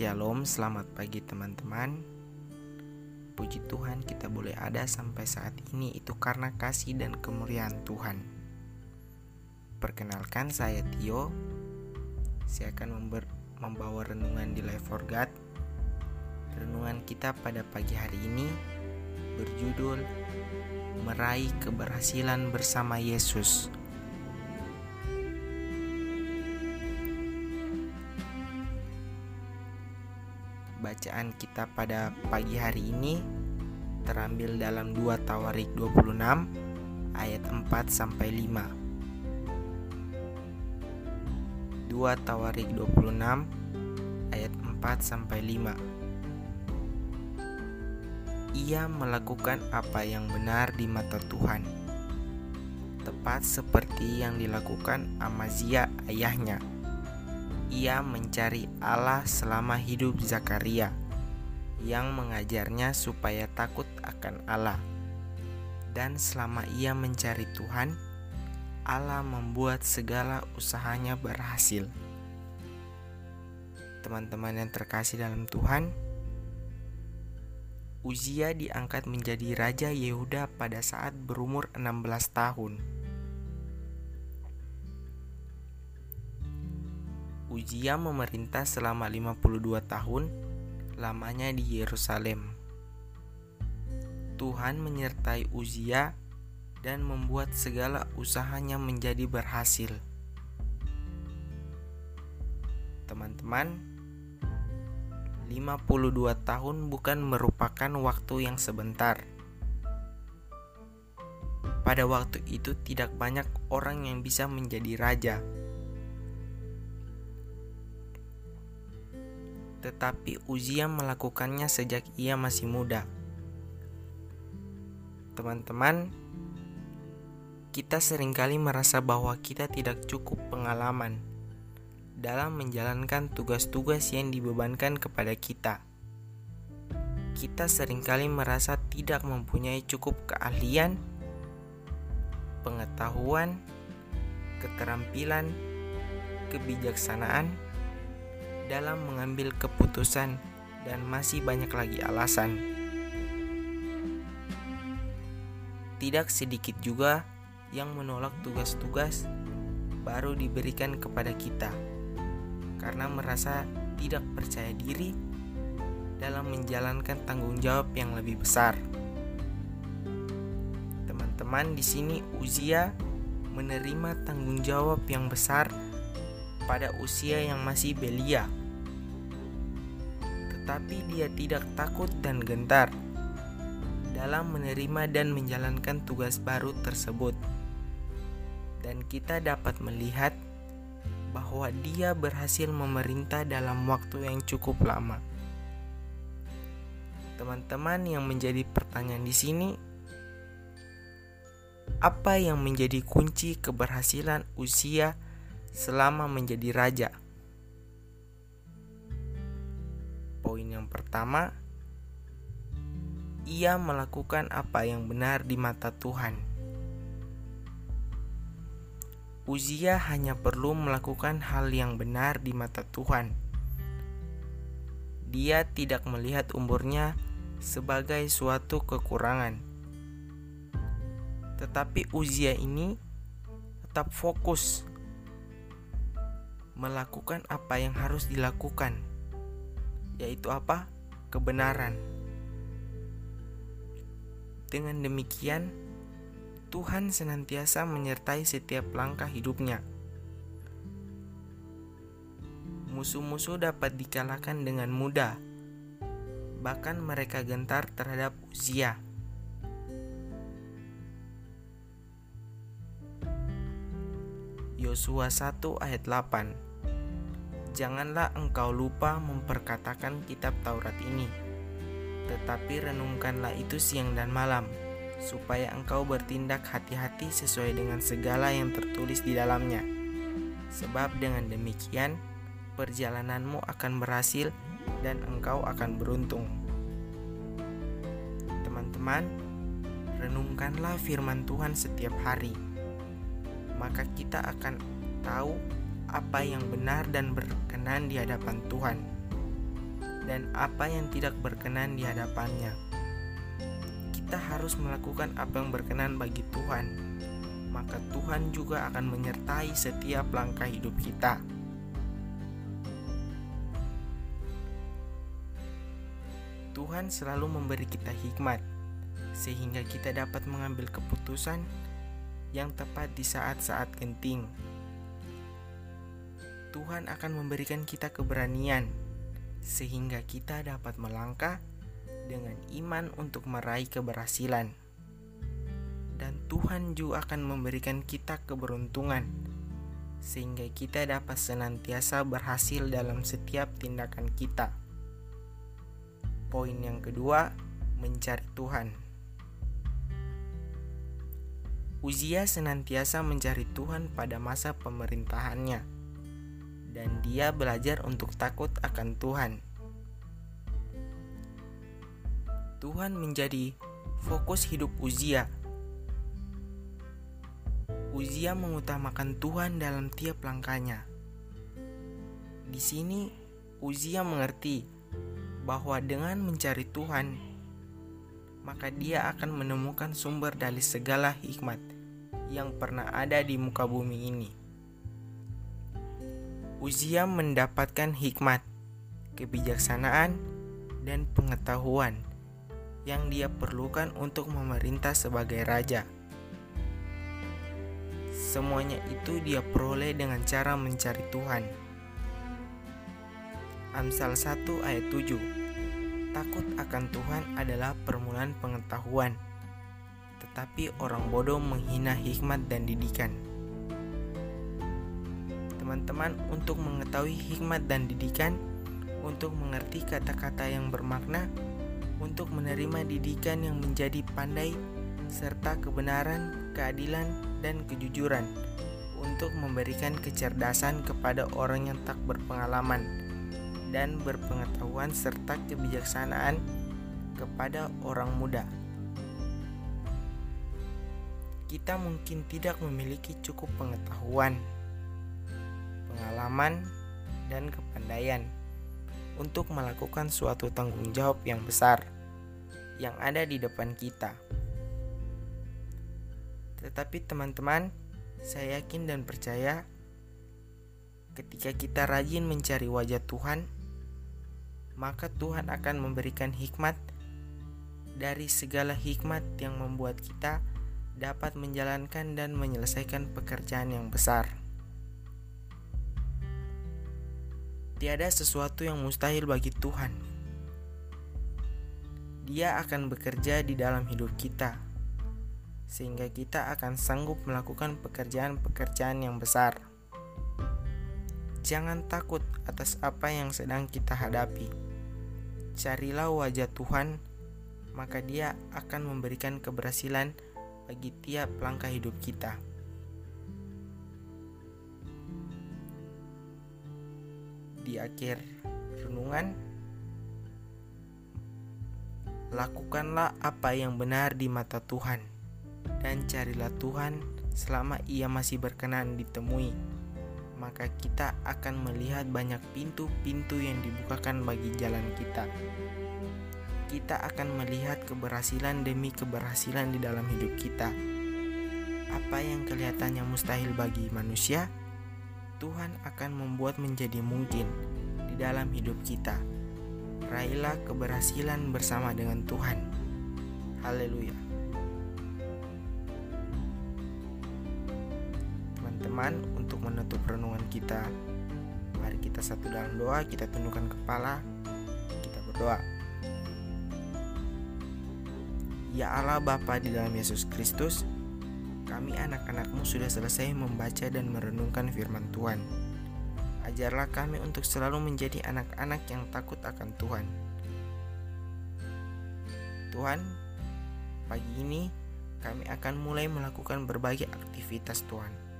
Shalom, selamat pagi teman-teman. Puji Tuhan kita boleh ada sampai saat ini itu karena kasih dan kemuliaan Tuhan. Perkenalkan saya Tio. Saya akan membawa renungan di Life for God. Renungan kita pada pagi hari ini berjudul Meraih Keberhasilan Bersama Yesus. Bacaan kita pada pagi hari ini terambil dalam 2 Tawarik 26 ayat 4 sampai 5. 2 Tawarik 26 ayat 4 sampai 5. Ia melakukan apa yang benar di mata Tuhan. Tepat seperti yang dilakukan Amazia ayahnya ia mencari Allah selama hidup Zakaria yang mengajarnya supaya takut akan Allah. Dan selama ia mencari Tuhan, Allah membuat segala usahanya berhasil. Teman-teman yang terkasih dalam Tuhan, Uzia diangkat menjadi raja Yehuda pada saat berumur 16 tahun. Uzia memerintah selama 52 tahun lamanya di Yerusalem. Tuhan menyertai Uzia dan membuat segala usahanya menjadi berhasil. Teman-teman, 52 tahun bukan merupakan waktu yang sebentar. Pada waktu itu tidak banyak orang yang bisa menjadi raja tetapi Uzia melakukannya sejak ia masih muda. Teman-teman, kita sering kali merasa bahwa kita tidak cukup pengalaman dalam menjalankan tugas-tugas yang dibebankan kepada kita. Kita sering kali merasa tidak mempunyai cukup keahlian, pengetahuan, keterampilan, kebijaksanaan, dalam mengambil keputusan dan masih banyak lagi alasan. Tidak sedikit juga yang menolak tugas-tugas baru diberikan kepada kita karena merasa tidak percaya diri dalam menjalankan tanggung jawab yang lebih besar. Teman-teman, di sini Uzia menerima tanggung jawab yang besar pada usia yang masih belia tetapi dia tidak takut dan gentar dalam menerima dan menjalankan tugas baru tersebut. Dan kita dapat melihat bahwa dia berhasil memerintah dalam waktu yang cukup lama. Teman-teman yang menjadi pertanyaan di sini, apa yang menjadi kunci keberhasilan usia selama menjadi raja? Poin yang pertama, ia melakukan apa yang benar di mata Tuhan. Uzia hanya perlu melakukan hal yang benar di mata Tuhan. Dia tidak melihat umurnya sebagai suatu kekurangan. Tetapi Uzia ini tetap fokus melakukan apa yang harus dilakukan yaitu apa? Kebenaran. Dengan demikian, Tuhan senantiasa menyertai setiap langkah hidupnya. Musuh-musuh dapat dikalahkan dengan mudah, bahkan mereka gentar terhadap Uzia. Yosua 1 ayat 8 Janganlah engkau lupa memperkatakan kitab Taurat ini, tetapi renungkanlah itu siang dan malam, supaya engkau bertindak hati-hati sesuai dengan segala yang tertulis di dalamnya. Sebab dengan demikian, perjalananmu akan berhasil dan engkau akan beruntung. Teman-teman, renungkanlah firman Tuhan setiap hari, maka kita akan tahu apa yang benar dan berkenan di hadapan Tuhan. dan apa yang tidak berkenan di hadapannya. Kita harus melakukan apa yang berkenan bagi Tuhan, maka Tuhan juga akan menyertai setiap langkah hidup kita. Tuhan selalu memberi kita hikmat, sehingga kita dapat mengambil keputusan yang tepat di saat-saat genting. Tuhan akan memberikan kita keberanian, sehingga kita dapat melangkah dengan iman untuk meraih keberhasilan. Dan Tuhan juga akan memberikan kita keberuntungan, sehingga kita dapat senantiasa berhasil dalam setiap tindakan kita. Poin yang kedua, mencari Tuhan. Uzia senantiasa mencari Tuhan pada masa pemerintahannya, dan dia belajar untuk takut akan Tuhan. Tuhan menjadi fokus hidup Uzia. Uzia mengutamakan Tuhan dalam tiap langkahnya. Di sini, Uzia mengerti bahwa dengan mencari Tuhan, maka dia akan menemukan sumber dari segala hikmat yang pernah ada di muka bumi ini. Uzia mendapatkan hikmat, kebijaksanaan, dan pengetahuan yang dia perlukan untuk memerintah sebagai raja. Semuanya itu dia peroleh dengan cara mencari Tuhan. Amsal 1 ayat 7 Takut akan Tuhan adalah permulaan pengetahuan Tetapi orang bodoh menghina hikmat dan didikan Teman-teman untuk mengetahui hikmat dan didikan Untuk mengerti kata-kata yang bermakna Untuk menerima didikan yang menjadi pandai Serta kebenaran, keadilan, dan kejujuran untuk memberikan kecerdasan kepada orang yang tak berpengalaman dan berpengetahuan serta kebijaksanaan kepada orang muda. Kita mungkin tidak memiliki cukup pengetahuan, pengalaman, dan kepandaian untuk melakukan suatu tanggung jawab yang besar yang ada di depan kita. Tetapi, teman-teman, saya yakin dan percaya ketika kita rajin mencari wajah Tuhan maka Tuhan akan memberikan hikmat dari segala hikmat yang membuat kita dapat menjalankan dan menyelesaikan pekerjaan yang besar. Tiada sesuatu yang mustahil bagi Tuhan. Dia akan bekerja di dalam hidup kita, sehingga kita akan sanggup melakukan pekerjaan-pekerjaan yang besar. Jangan takut atas apa yang sedang kita hadapi Carilah wajah Tuhan, maka Dia akan memberikan keberhasilan bagi tiap langkah hidup kita. Di akhir renungan, lakukanlah apa yang benar di mata Tuhan, dan carilah Tuhan selama Ia masih berkenan ditemui maka kita akan melihat banyak pintu-pintu yang dibukakan bagi jalan kita. Kita akan melihat keberhasilan demi keberhasilan di dalam hidup kita. Apa yang kelihatannya mustahil bagi manusia, Tuhan akan membuat menjadi mungkin di dalam hidup kita. Raihlah keberhasilan bersama dengan Tuhan. Haleluya! Teman-teman, untuk menutup renungan kita. Mari kita satu dalam doa, kita tundukkan kepala, kita berdoa. Ya Allah Bapa di dalam Yesus Kristus, kami anak-anakmu sudah selesai membaca dan merenungkan firman Tuhan. Ajarlah kami untuk selalu menjadi anak-anak yang takut akan Tuhan. Tuhan, pagi ini kami akan mulai melakukan berbagai aktivitas Tuhan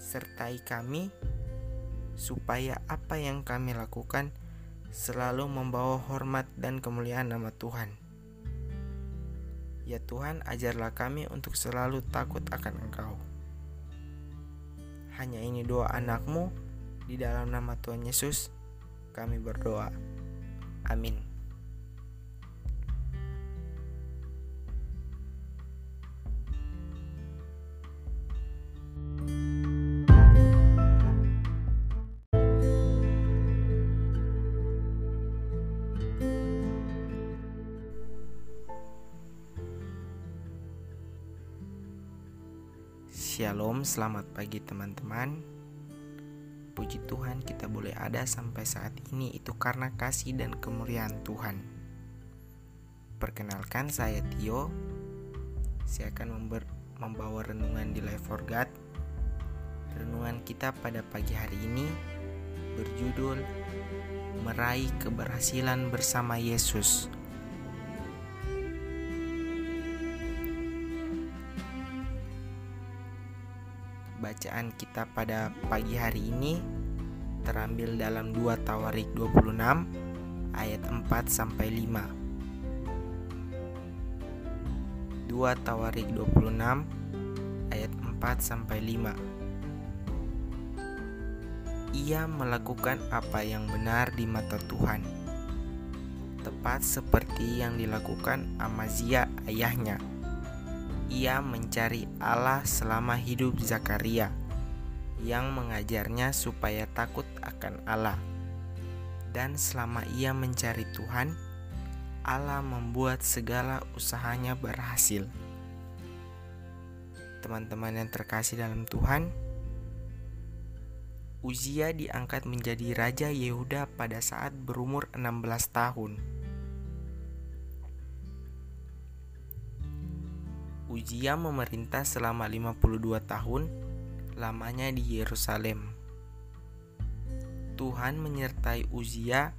sertai kami supaya apa yang kami lakukan selalu membawa hormat dan kemuliaan nama Tuhan. Ya Tuhan, ajarlah kami untuk selalu takut akan Engkau. Hanya ini doa anakmu, di dalam nama Tuhan Yesus, kami berdoa. Amin. Shalom, selamat pagi teman-teman. Puji Tuhan kita boleh ada sampai saat ini itu karena kasih dan kemuliaan Tuhan. Perkenalkan saya Tio. Saya akan membawa renungan di Life for God. Renungan kita pada pagi hari ini berjudul Meraih Keberhasilan Bersama Yesus. Bacaan kita pada pagi hari ini terambil dalam 2 Tawarik 26 ayat 4 sampai 5. 2 Tawarik 26 ayat 4 sampai 5. Ia melakukan apa yang benar di mata Tuhan. Tepat seperti yang dilakukan Amazia ayahnya ia mencari Allah selama hidup Zakaria, yang mengajarnya supaya takut akan Allah. Dan selama ia mencari Tuhan, Allah membuat segala usahanya berhasil. Teman-teman yang terkasih dalam Tuhan, Uzia diangkat menjadi raja Yehuda pada saat berumur 16 tahun. Uzia memerintah selama 52 tahun lamanya di Yerusalem. Tuhan menyertai Uzia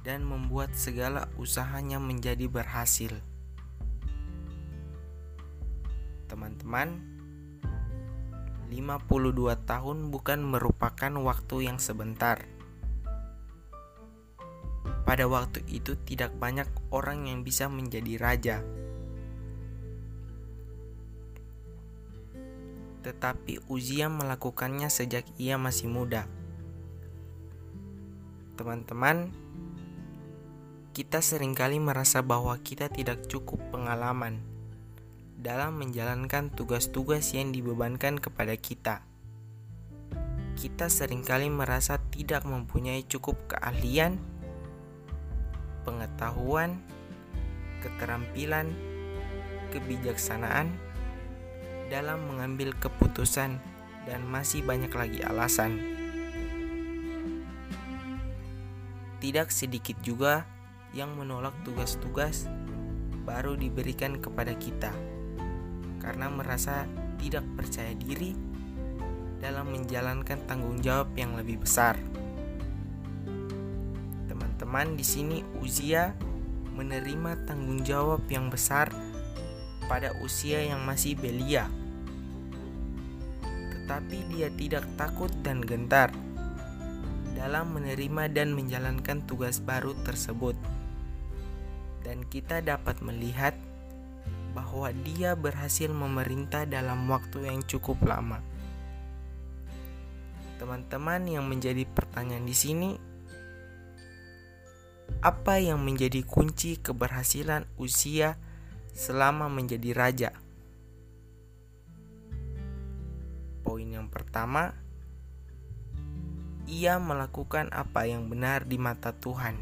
dan membuat segala usahanya menjadi berhasil. Teman-teman, 52 tahun bukan merupakan waktu yang sebentar. Pada waktu itu tidak banyak orang yang bisa menjadi raja tetapi Uzia melakukannya sejak ia masih muda. Teman-teman, kita sering kali merasa bahwa kita tidak cukup pengalaman dalam menjalankan tugas-tugas yang dibebankan kepada kita. Kita sering kali merasa tidak mempunyai cukup keahlian, pengetahuan, keterampilan, kebijaksanaan, dalam mengambil keputusan dan masih banyak lagi alasan. Tidak sedikit juga yang menolak tugas-tugas baru diberikan kepada kita karena merasa tidak percaya diri dalam menjalankan tanggung jawab yang lebih besar. Teman-teman di sini Uzia menerima tanggung jawab yang besar pada usia yang masih belia tetapi dia tidak takut dan gentar dalam menerima dan menjalankan tugas baru tersebut. Dan kita dapat melihat bahwa dia berhasil memerintah dalam waktu yang cukup lama. Teman-teman yang menjadi pertanyaan di sini, apa yang menjadi kunci keberhasilan usia selama menjadi raja? Poin yang pertama, ia melakukan apa yang benar di mata Tuhan.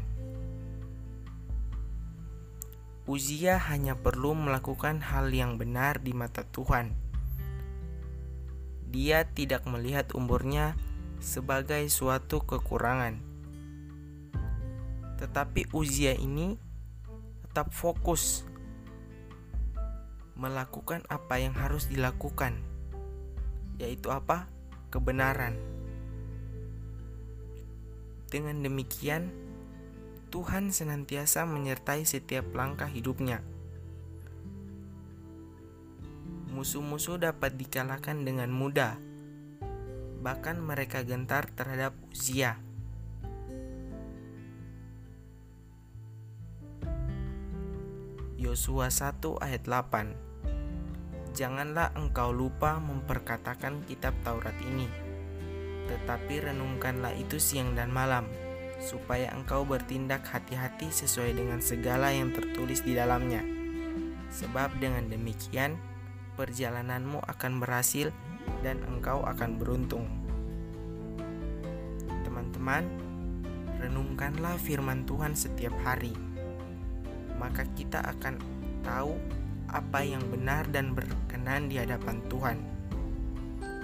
Uzia hanya perlu melakukan hal yang benar di mata Tuhan. Dia tidak melihat umurnya sebagai suatu kekurangan. Tetapi Uzia ini tetap fokus melakukan apa yang harus dilakukan yaitu apa? Kebenaran. Dengan demikian, Tuhan senantiasa menyertai setiap langkah hidupnya. Musuh-musuh dapat dikalahkan dengan mudah, bahkan mereka gentar terhadap Uzia. Yosua 1 ayat 8 Janganlah engkau lupa memperkatakan kitab Taurat ini, tetapi renungkanlah itu siang dan malam, supaya engkau bertindak hati-hati sesuai dengan segala yang tertulis di dalamnya. Sebab dengan demikian, perjalananmu akan berhasil dan engkau akan beruntung. Teman-teman, renungkanlah firman Tuhan setiap hari, maka kita akan tahu apa yang benar dan berkenan di hadapan Tuhan,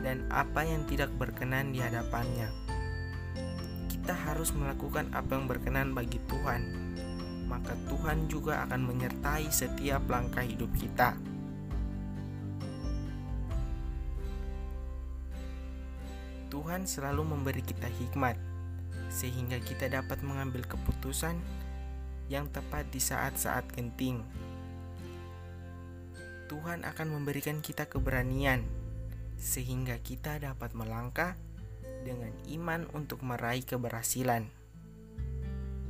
dan apa yang tidak berkenan di hadapannya. Kita harus melakukan apa yang berkenan bagi Tuhan, maka Tuhan juga akan menyertai setiap langkah hidup kita. Tuhan selalu memberi kita hikmat, sehingga kita dapat mengambil keputusan yang tepat di saat-saat genting. Tuhan akan memberikan kita keberanian sehingga kita dapat melangkah dengan iman untuk meraih keberhasilan.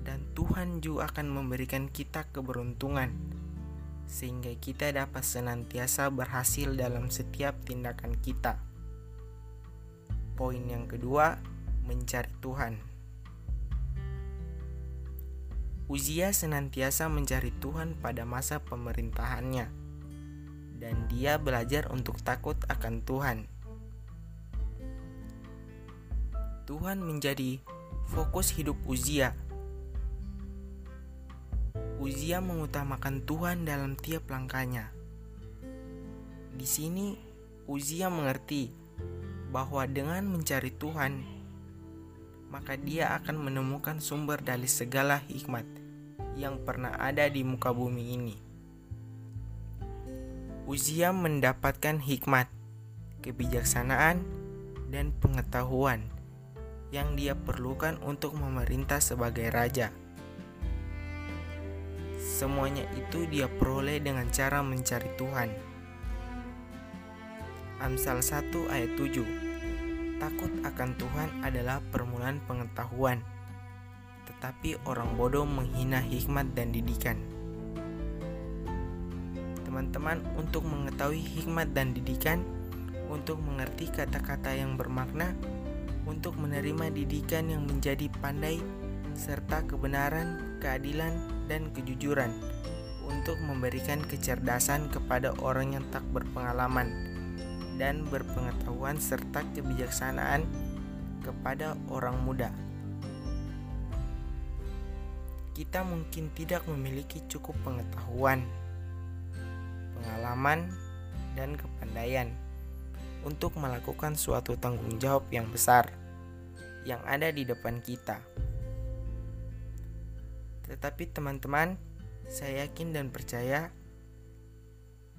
Dan Tuhan juga akan memberikan kita keberuntungan sehingga kita dapat senantiasa berhasil dalam setiap tindakan kita. Poin yang kedua, mencari Tuhan. Uzia senantiasa mencari Tuhan pada masa pemerintahannya dan dia belajar untuk takut akan Tuhan. Tuhan menjadi fokus hidup Uzia. Uzia mengutamakan Tuhan dalam tiap langkahnya. Di sini Uzia mengerti bahwa dengan mencari Tuhan, maka dia akan menemukan sumber dari segala hikmat yang pernah ada di muka bumi ini. Uzia mendapatkan hikmat, kebijaksanaan, dan pengetahuan yang dia perlukan untuk memerintah sebagai raja. Semuanya itu dia peroleh dengan cara mencari Tuhan. Amsal 1 ayat 7 Takut akan Tuhan adalah permulaan pengetahuan, tetapi orang bodoh menghina hikmat dan didikan teman-teman untuk mengetahui hikmat dan didikan, untuk mengerti kata-kata yang bermakna, untuk menerima didikan yang menjadi pandai, serta kebenaran, keadilan, dan kejujuran, untuk memberikan kecerdasan kepada orang yang tak berpengalaman dan berpengetahuan serta kebijaksanaan kepada orang muda. Kita mungkin tidak memiliki cukup pengetahuan pengalaman, dan kepandaian untuk melakukan suatu tanggung jawab yang besar yang ada di depan kita. Tetapi, teman-teman, saya yakin dan percaya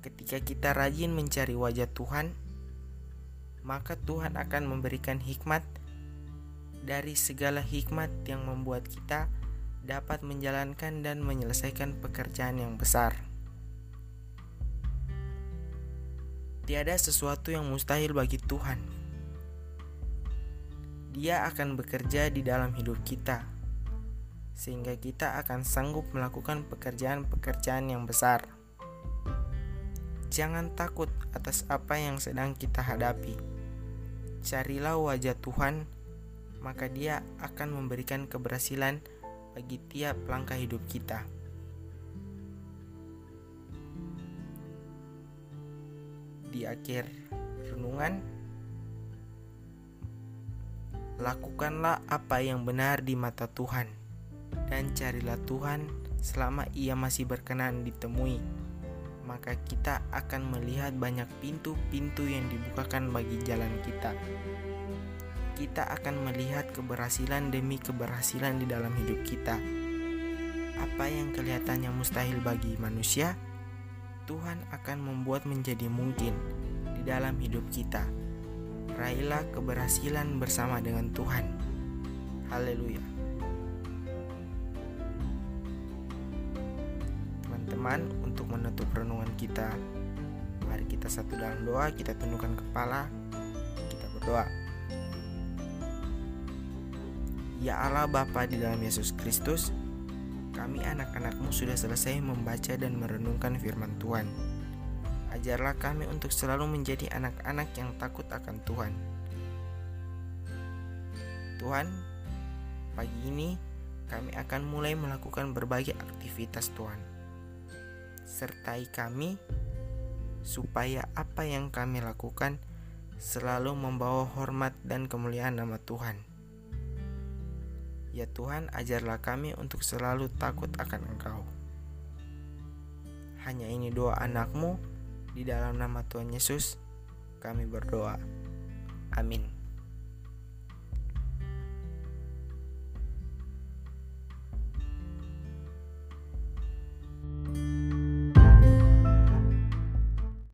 ketika kita rajin mencari wajah Tuhan, maka Tuhan akan memberikan hikmat dari segala hikmat yang membuat kita dapat menjalankan dan menyelesaikan pekerjaan yang besar. Tiada sesuatu yang mustahil bagi Tuhan. Dia akan bekerja di dalam hidup kita, sehingga kita akan sanggup melakukan pekerjaan-pekerjaan yang besar. Jangan takut atas apa yang sedang kita hadapi. Carilah wajah Tuhan, maka Dia akan memberikan keberhasilan bagi tiap langkah hidup kita. Di akhir renungan, lakukanlah apa yang benar di mata Tuhan, dan carilah Tuhan selama Ia masih berkenan ditemui. Maka kita akan melihat banyak pintu-pintu yang dibukakan bagi jalan kita. Kita akan melihat keberhasilan demi keberhasilan di dalam hidup kita. Apa yang kelihatannya mustahil bagi manusia, Tuhan akan membuat menjadi mungkin di dalam hidup kita. Raihlah keberhasilan bersama dengan Tuhan. Haleluya. Teman-teman, untuk menutup renungan kita, mari kita satu dalam doa, kita tundukkan kepala, kita berdoa. Ya Allah Bapa di dalam Yesus Kristus, kami anak-anakmu sudah selesai membaca dan merenungkan firman Tuhan. Ajarlah kami untuk selalu menjadi anak-anak yang takut akan Tuhan. Tuhan, pagi ini kami akan mulai melakukan berbagai aktivitas Tuhan. Sertai kami supaya apa yang kami lakukan selalu membawa hormat dan kemuliaan nama Tuhan. Ya Tuhan, ajarlah kami untuk selalu takut akan Engkau. Hanya ini doa anakmu, di dalam nama Tuhan Yesus, kami berdoa. Amin.